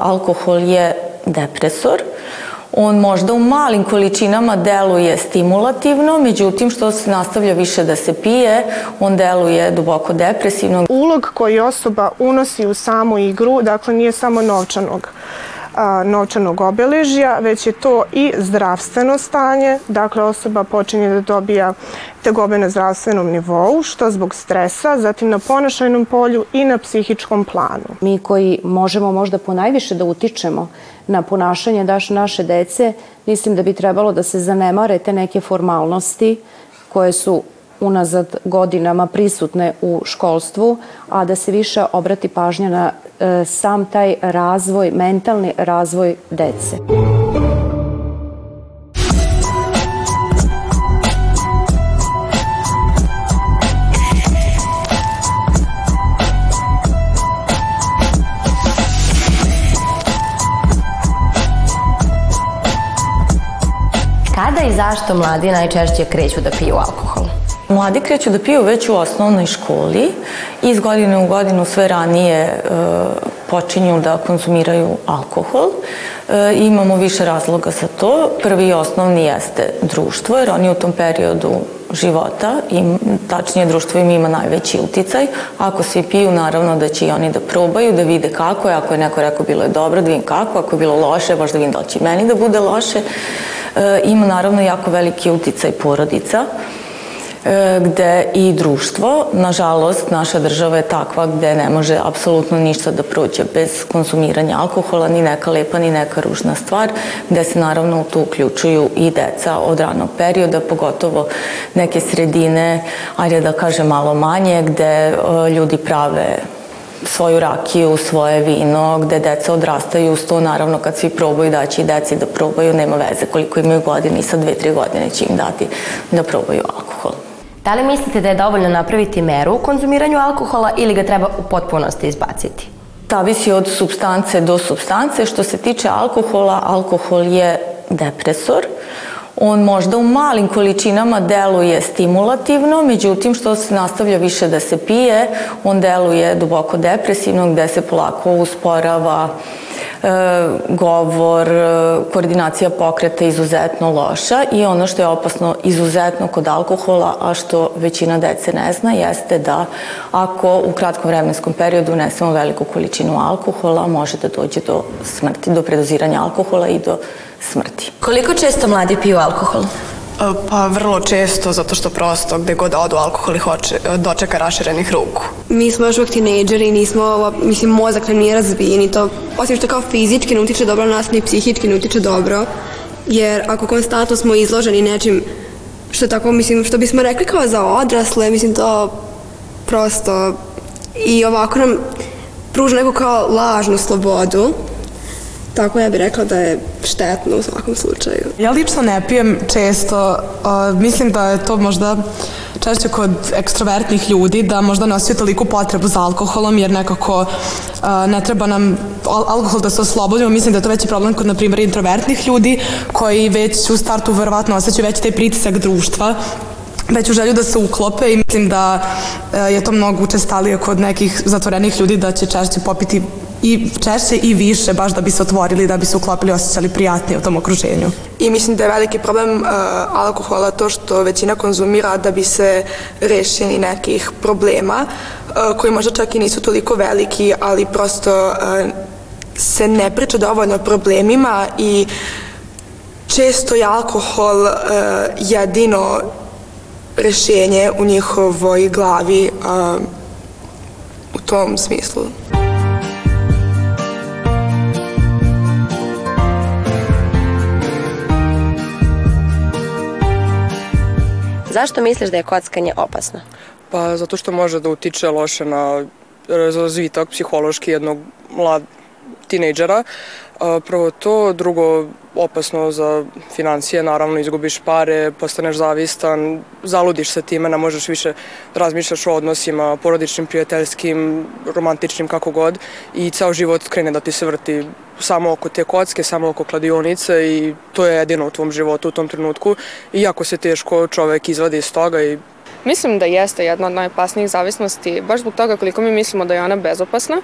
Alkohol je depresor. On možda u malim količinama deluje stimulativno, međutim što se nastavlja više da se pije, on deluje duboko depresivno. Ulog koji osoba unosi u samu igru, dakle nije samo novčanog novčanog obeležja, već je to i zdravstveno stanje, dakle osoba počinje da dobija tegobe na zdravstvenom nivou, što zbog stresa, zatim na ponašajnom polju i na psihičkom planu. Mi koji možemo možda ponajviše da utičemo na ponašanje daš naše dece, mislim da bi trebalo da se zanemare te neke formalnosti koje su unazad godinama prisutne u školstvu, a da se više obrati pažnja na e, sam taj razvoj, mentalni razvoj dece. Kada i zašto mladi najčešće kreću da piju alkohol? Mladi kreću da piju već u osnovnoj školi i iz godine u godinu sve ranije e, počinju da konzumiraju alkohol. E, imamo više razloga za to. Prvi i osnovni jeste društvo, jer oni u tom periodu života, i tačnije društvo im ima najveći uticaj. Ako svi piju, naravno da će i oni da probaju, da vide kako je. Ako je neko rekao bilo je dobro, da vidim kako. Ako je bilo loše, baš da vidim da će meni da bude loše. E, ima naravno jako veliki uticaj porodica gde i društvo, nažalost, naša država je takva gde ne može apsolutno ništa da prođe bez konzumiranja alkohola, ni neka lepa, ni neka ružna stvar, gde se naravno u to uključuju i deca od ranog perioda, pogotovo neke sredine, ajde da kažem malo manje, gde e, ljudi prave svoju rakiju, svoje vino, gde deca odrastaju uz to, naravno kad svi probaju daći i deci da probaju, nema veze koliko imaju godine i sa dve, tri godine će im dati da probaju alkohol. Da li mislite da je dovoljno napraviti meru u konzumiranju alkohola ili ga treba u potpunosti izbaciti? Zavisi od substance do substance. Što se tiče alkohola, alkohol je depresor. On možda u malim količinama deluje stimulativno, međutim što se nastavlja više da se pije, on deluje duboko depresivno gde se polako usporava e, govor, e, koordinacija pokreta izuzetno loša i ono što je opasno izuzetno kod alkohola, a što većina dece ne zna, jeste da ako u kratkom vremenskom periodu unesemo veliku količinu alkohola, može da dođe do smrti, do predoziranja alkohola i do smrti. Koliko često mladi piju alkohol? Pa vrlo često, zato što prosto gde god odu alkohol ih hoće, dočeka raširenih ruku. Mi smo još uvijek tinejdžeri i nismo, mislim, mozak nam nije razvijen i to, osim što kao fizički ne utiče dobro na nas, ni psihički ne utiče dobro, jer ako konstantno smo izloženi nečim što tako, mislim, što bismo rekli kao za odrasle, mislim, to prosto i ovako nam pruža neku kao lažnu slobodu, Tako ja bih rekla da je štetno u svakom slučaju. Ja lično ne pijem često, uh, mislim da je to možda češće kod ekstrovertnih ljudi, da možda ne osjećaju toliku potrebu za alkoholom, jer nekako uh, ne treba nam al alkohol da se oslobodimo. Mislim da je to veći problem kod, na primjer, introvertnih ljudi, koji već u startu verovatno osjećaju već taj pritisak društva, veću želju da se uklope i mislim da je to mnogo učestalije kod nekih zatvorenih ljudi da će češće popiti i češće i više baš da bi se otvorili, da bi se uklopili, osjećali prijatnije u tom okruženju. I mislim da je veliki problem uh, alkohola to što većina konzumira da bi se rešili nekih problema uh, koji možda čak i nisu toliko veliki, ali prosto uh, se ne priča dovoljno o problemima i često je alkohol uh, jedino rešenje u njihovoj glavi uh, u tom smislu. Zašto misliš da je kockanje opasno? Pa zato što može da utiče loše na razvitak psihološki jednog mlad tinejdžera. Prvo to, drugo opasno za financije, naravno izgubiš pare, postaneš zavistan, zaludiš se time, ne možeš više da razmišljaš o odnosima, porodičnim, prijateljskim, romantičnim, kako god i ceo život krene da ti se vrti samo oko te kocke, samo oko kladionice i to je jedino u tvom životu u tom trenutku i jako se teško čovek izvadi iz toga i Mislim da jeste jedna od najopasnijih zavisnosti, baš zbog toga koliko mi mislimo da je ona bezopasna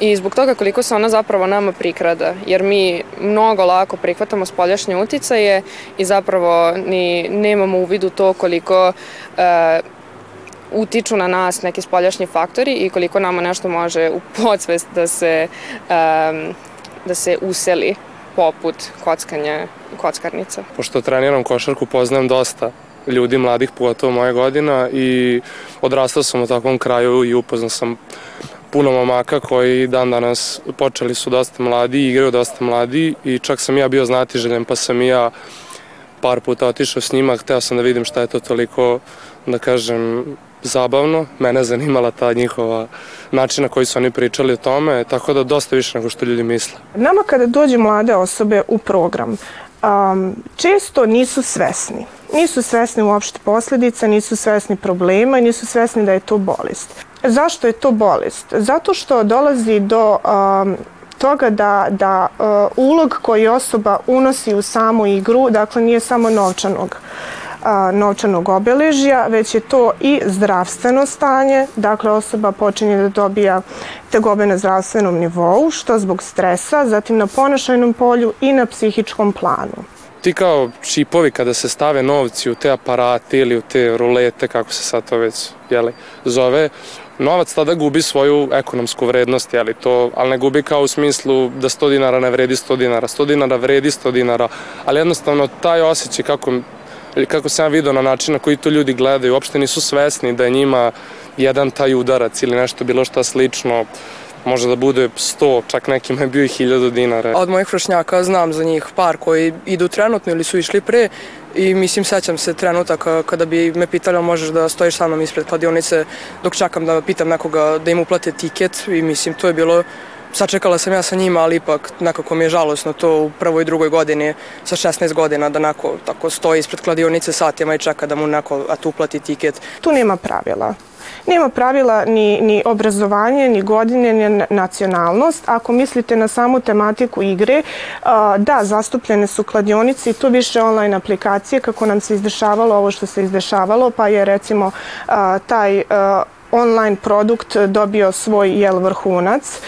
i zbog toga koliko se ona zapravo nama prikrada, jer mi mnogo lako prihvatamo spoljašnje uticaje i zapravo ni nemamo u vidu to koliko e, utiču na nas neki spoljašnji faktori i koliko nama nešto može u podsvest da se, e, da se useli poput kockanja kockarnica. Pošto treniram košarku, poznajem dosta ljudi mladih, pogotovo moje godina i odrastao sam u takvom kraju i upoznao sam puno momaka koji dan danas počeli su dosta mladi, igraju dosta mladi i čak sam ja bio znatiželjen pa sam ja par puta otišao s njima, hteo sam da vidim šta je to toliko, da kažem, zabavno. Mene zanimala ta njihova način na koji su oni pričali o tome, tako da dosta više nego što ljudi misle. Nama kada dođe mlade osobe u program, um, često nisu svesni. Nisu svesni uopšte posledica, nisu svesni problema i nisu svesni da je to bolest. Zašto je to bolest? Zato što dolazi do um, toga da, da uh, ulog koji osoba unosi u samu igru, dakle nije samo novčanog a, novčanog obeležja, već je to i zdravstveno stanje, dakle osoba počinje da dobija tegobe na zdravstvenom nivou, što zbog stresa, zatim na ponašajnom polju i na psihičkom planu. Ti kao čipovi kada se stave novci u te aparate ili u te rulete, kako se sad to već jeli, zove, novac tada gubi svoju ekonomsku vrednost, jeli to, ali ne gubi kao u smislu da 100 dinara ne vredi 100 dinara, 100 dinara vredi 100 dinara, ali jednostavno taj osjećaj kako kako sam ja vidio na način na koji to ljudi gledaju, uopšte nisu svesni da je njima jedan taj udarac ili nešto bilo šta slično može da bude 100, čak nekima je bio i 1000 dinara. Od mojih vršnjaka znam za njih par koji idu trenutno ili su išli pre i mislim sećam se trenutaka kada bi me pitali možeš da stojiš sa mnom ispred kladionice dok čakam da pitam nekoga da im uplate tiket i mislim to je bilo sačekala sam ja sa njima, ali ipak nekako mi je žalosno to u prvoj i drugoj godini sa 16 godina da neko tako stoji ispred kladionice satima i čeka da mu neko tu uplati tiket. Tu nema pravila. Nema pravila ni, ni obrazovanje, ni godine, ni nacionalnost. Ako mislite na samu tematiku igre, da, zastupljene su kladionice i tu više online aplikacije kako nam se izdešavalo ovo što se izdešavalo, pa je recimo taj online produkt dobio svoj jel vrhunac,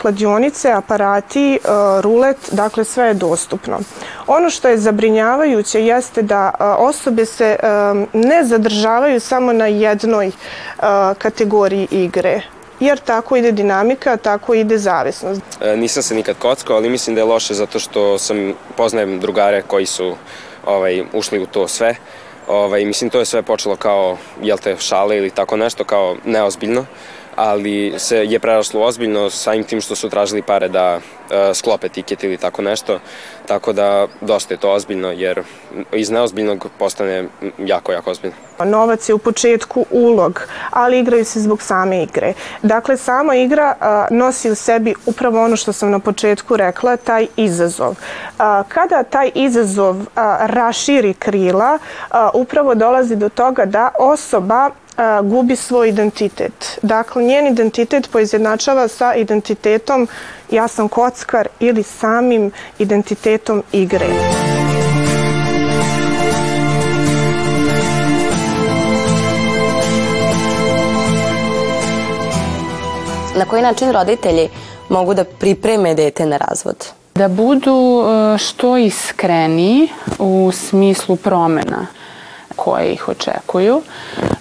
kladionice, aparati, rulet, dakle sve je dostupno. Ono što je zabrinjavajuće jeste da osobe se ne zadržavaju samo na jednoj kategoriji igre jer tako ide dinamika, tako ide zavisnost. E, nisam se nikad kockao, ali mislim da je loše zato što sam poznajem drugare koji su ovaj, ušli u to sve Ovaj, mislim, to je sve počelo kao, jel te, šale ili tako nešto, kao neozbiljno, ali se je preraslo ozbiljno samim tim što su tražili pare da uh, sklope tiket ili tako nešto, tako da dosta je to ozbiljno jer iz neozbiljnog postane jako, jako ozbiljno. Novac je u početku ulog, ali igraju se zbog same igre. Dakle, sama igra uh, nosi u sebi upravo ono što sam na početku rekla, taj izazov. Uh, kada taj izazov uh, raširi krila, upravo dolazi do toga da osoba a, gubi svoj identitet. Dakle, njen identitet poizjednačava sa identitetom ja sam kockar ili samim identitetom igre. Na koji način roditelji mogu da pripreme dete na razvod? Da budu što iskreniji u smislu promena koje ih očekuju,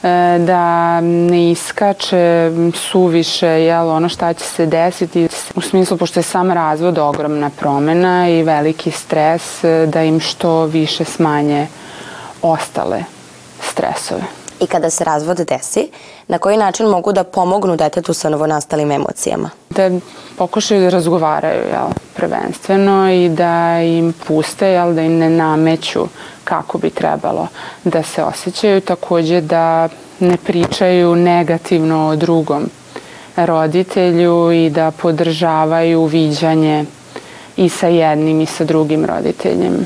e, da ne iskače suviše jel, ono šta će se desiti u smislu pošto je sam razvod ogromna promena i veliki stres e, da im što više smanje ostale stresove. I kada se razvod desi, na koji način mogu da pomognu detetu sa novonastalim emocijama? Da pokušaju da razgovaraju jel, prvenstveno i da im puste, jel, da im ne nameću kako bi trebalo da se osjećaju, takođe da ne pričaju negativno o drugom roditelju i da podržavaju viđanje i sa jednim i sa drugim roditeljem.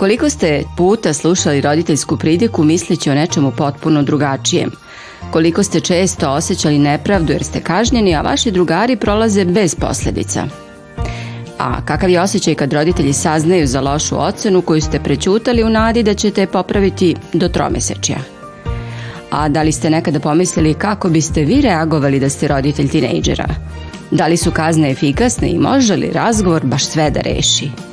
Koliko ste puta slušali roditeljsku pridjeku misleći o nečemu potpuno drugačijem? Koliko ste često osjećali nepravdu jer ste kažnjeni, a vaši drugari prolaze bez posljedica? A kakav je osjećaj kad roditelji saznaju za lošu ocenu koju ste prećutali u nadi da ćete popraviti do tromesečja? A da li ste nekada pomislili kako biste vi reagovali da ste roditelj tinejdžera? Da li su kazne efikasne i može li razgovor baš sve da reši?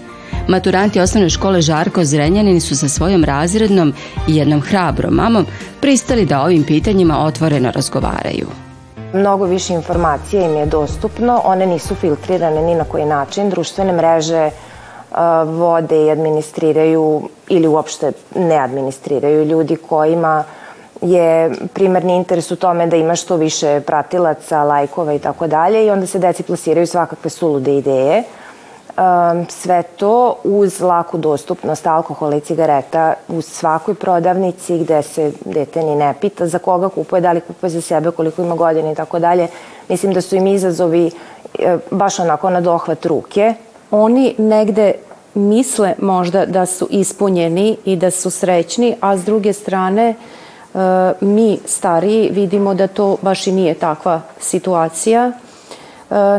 Maturanti osnovne škole Žarko Zrenjanin su sa svojom razrednom i jednom hrabrom mamom pristali da ovim pitanjima otvoreno razgovaraju. Mnogo više informacija im je dostupno, one nisu filtrirane ni na koji način, društvene mreže vode i administriraju ili uopšte ne administriraju ljudi kojima je primarni interes u tome da ima što više pratilaca, lajkova i tako dalje i onda se deci plasiraju svakakve sulude ideje. Sve to uz laku dostupnost alkohola i cigareta u svakoj prodavnici gde se dete ni ne pita za koga kupuje, da li kupuje za sebe, koliko ima godina i tako dalje. Mislim da su im izazovi e, baš onako na dohvat ruke. Oni negde misle možda da su ispunjeni i da su srećni, a s druge strane e, mi stariji vidimo da to baš i nije takva situacija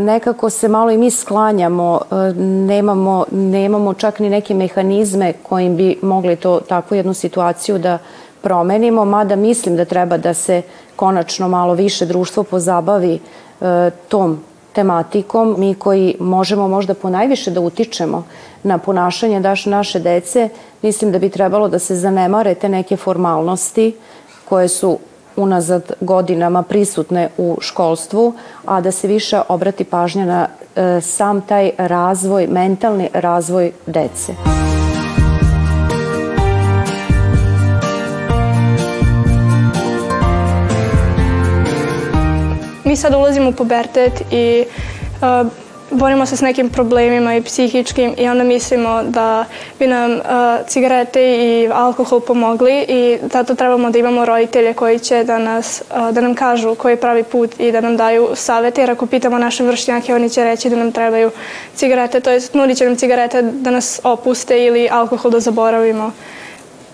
nekako se malo i mi sklanjamo, e, nemamo, nemamo čak ni neke mehanizme kojim bi mogli to takvu jednu situaciju da promenimo, mada mislim da treba da se konačno malo više društvo pozabavi e, tom tematikom. Mi koji možemo možda ponajviše da utičemo na ponašanje daš naše dece, mislim da bi trebalo da se zanemare te neke formalnosti koje su unazad godinama prisutne u školstvu, a da se više obrati pažnja na e, sam taj razvoj, mentalni razvoj dece. Mi sad ulazimo u pubertet i uh, borimo se s nekim problemima i psihičkim i onda mislimo da bi nam uh, cigarete i alkohol pomogli i zato trebamo da imamo roditelje koji će da, nas, uh, da nam kažu koji je pravi put i da nam daju savete jer ako pitamo naše vršnjake oni će reći da nam trebaju cigarete, to je nudit će nam cigarete da nas opuste ili alkohol da zaboravimo.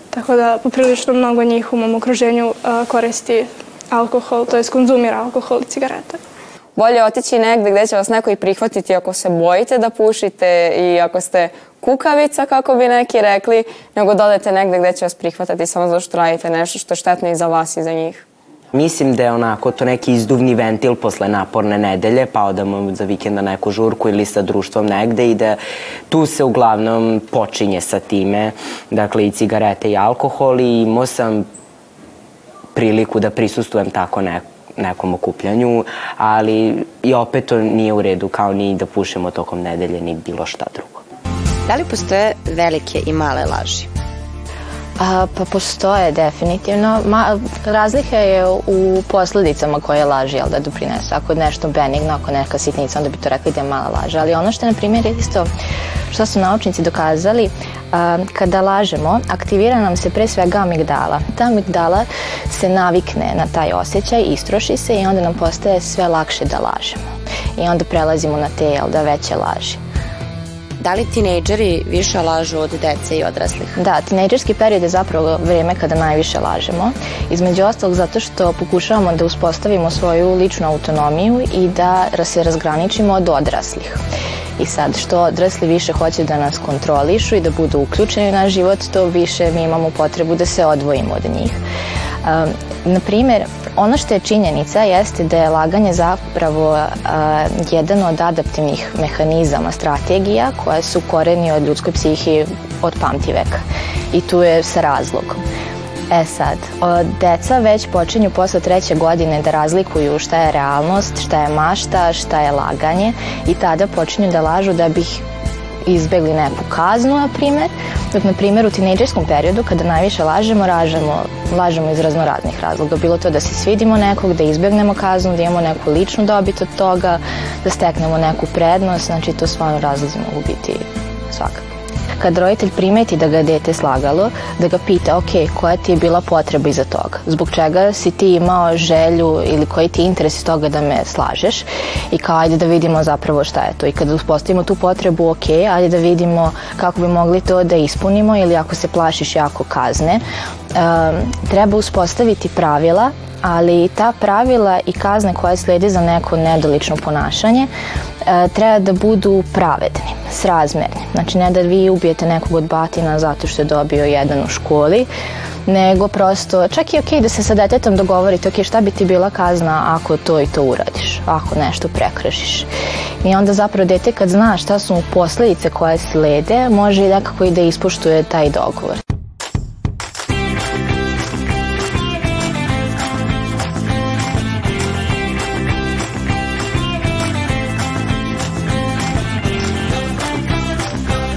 Tako da poprilično mnogo njih u mom okruženju uh, koristi alkohol, to je konzumira alkohol i cigarete bolje otići negde gde će vas neko i prihvatiti ako se bojite da pušite i ako ste kukavica, kako bi neki rekli, nego dodajte negde gde će vas prihvatati samo zato što radite nešto što je štetno i za vas i za njih. Mislim da je onako to neki izduvni ventil posle naporne nedelje, pa odamo za vikend na neku žurku ili sa društvom negde i da tu se uglavnom počinje sa time, dakle i cigarete i alkohol i imao sam priliku da prisustujem tako neko nekom okupljanju, ali i opet to nije u redu kao ni da pušemo tokom nedelje ni bilo šta drugo. Da li postoje velike i male laži? A, pa postoje definitivno. Ma, razlika je u posledicama koje laži jel, da doprinesu. Ako je nešto benigno, ako je neka sitnica, onda bi to rekli da je mala laža. Ali ono što je, na primjer, isto što su naučnici dokazali, kada lažemo, aktivira nam se pre svega amigdala. Ta amigdala se navikne na taj osjećaj, istroši se i onda nam postaje sve lakše da lažemo. I onda prelazimo na te jel, da veće laži. Da li tinejdžeri više lažu od dece i odraslih? Da, tinejdžerski period je zapravo vreme kada najviše lažemo. Između ostalog zato što pokušavamo da uspostavimo svoju ličnu autonomiju i da se razgraničimo od odraslih. I sad, što odrasli više hoće da nas kontrolišu i da budu uključeni na život, to više mi imamo potrebu da se odvojimo od njih. Um, na primjer, ono što je činjenica jeste da je laganje zapravo uh, jedan od adaptivnih mehanizama, strategija koje su koreni od ljudskoj psihi od pamti veka. I tu je sa razlogom. E sad, deca već počinju posle treće godine da razlikuju šta je realnost, šta je mašta, šta je laganje i tada počinju da lažu da bih izbegli neku kaznu, na primer, dok, na primer, u tinejdžerskom periodu, kada najviše lažemo, lažemo, lažemo iz raznoraznih razloga. Bilo to da se svidimo nekog, da izbegnemo kaznu, da imamo neku ličnu dobit od toga, da steknemo neku prednost, znači to stvarno razlozi mogu biti svakako. Kad roditelj primeti da ga dete slagalo, da ga pita, ok, koja ti je bila potreba iza toga? Zbog čega si ti imao želju ili koji ti je interes iz toga da me slažeš? I kao, ajde da vidimo zapravo šta je to. I kada uspostavimo tu potrebu, ok, ajde da vidimo kako bi mogli to da ispunimo ili ako se plašiš jako kazne. Um, treba uspostaviti pravila ali ta pravila i kazne koje slede za neko nedolično ponašanje e, treba da budu pravedni, srazmerni. Znači ne da vi ubijete nekog od batina zato što je dobio jedan u školi, nego prosto, čak i okay da se sa detetom dogovorite, ok, šta bi ti bila kazna ako to i to uradiš, ako nešto prekršiš. I onda zapravo dete kad zna šta su posledice koje slede, može i nekako i da ispoštuje taj dogovor.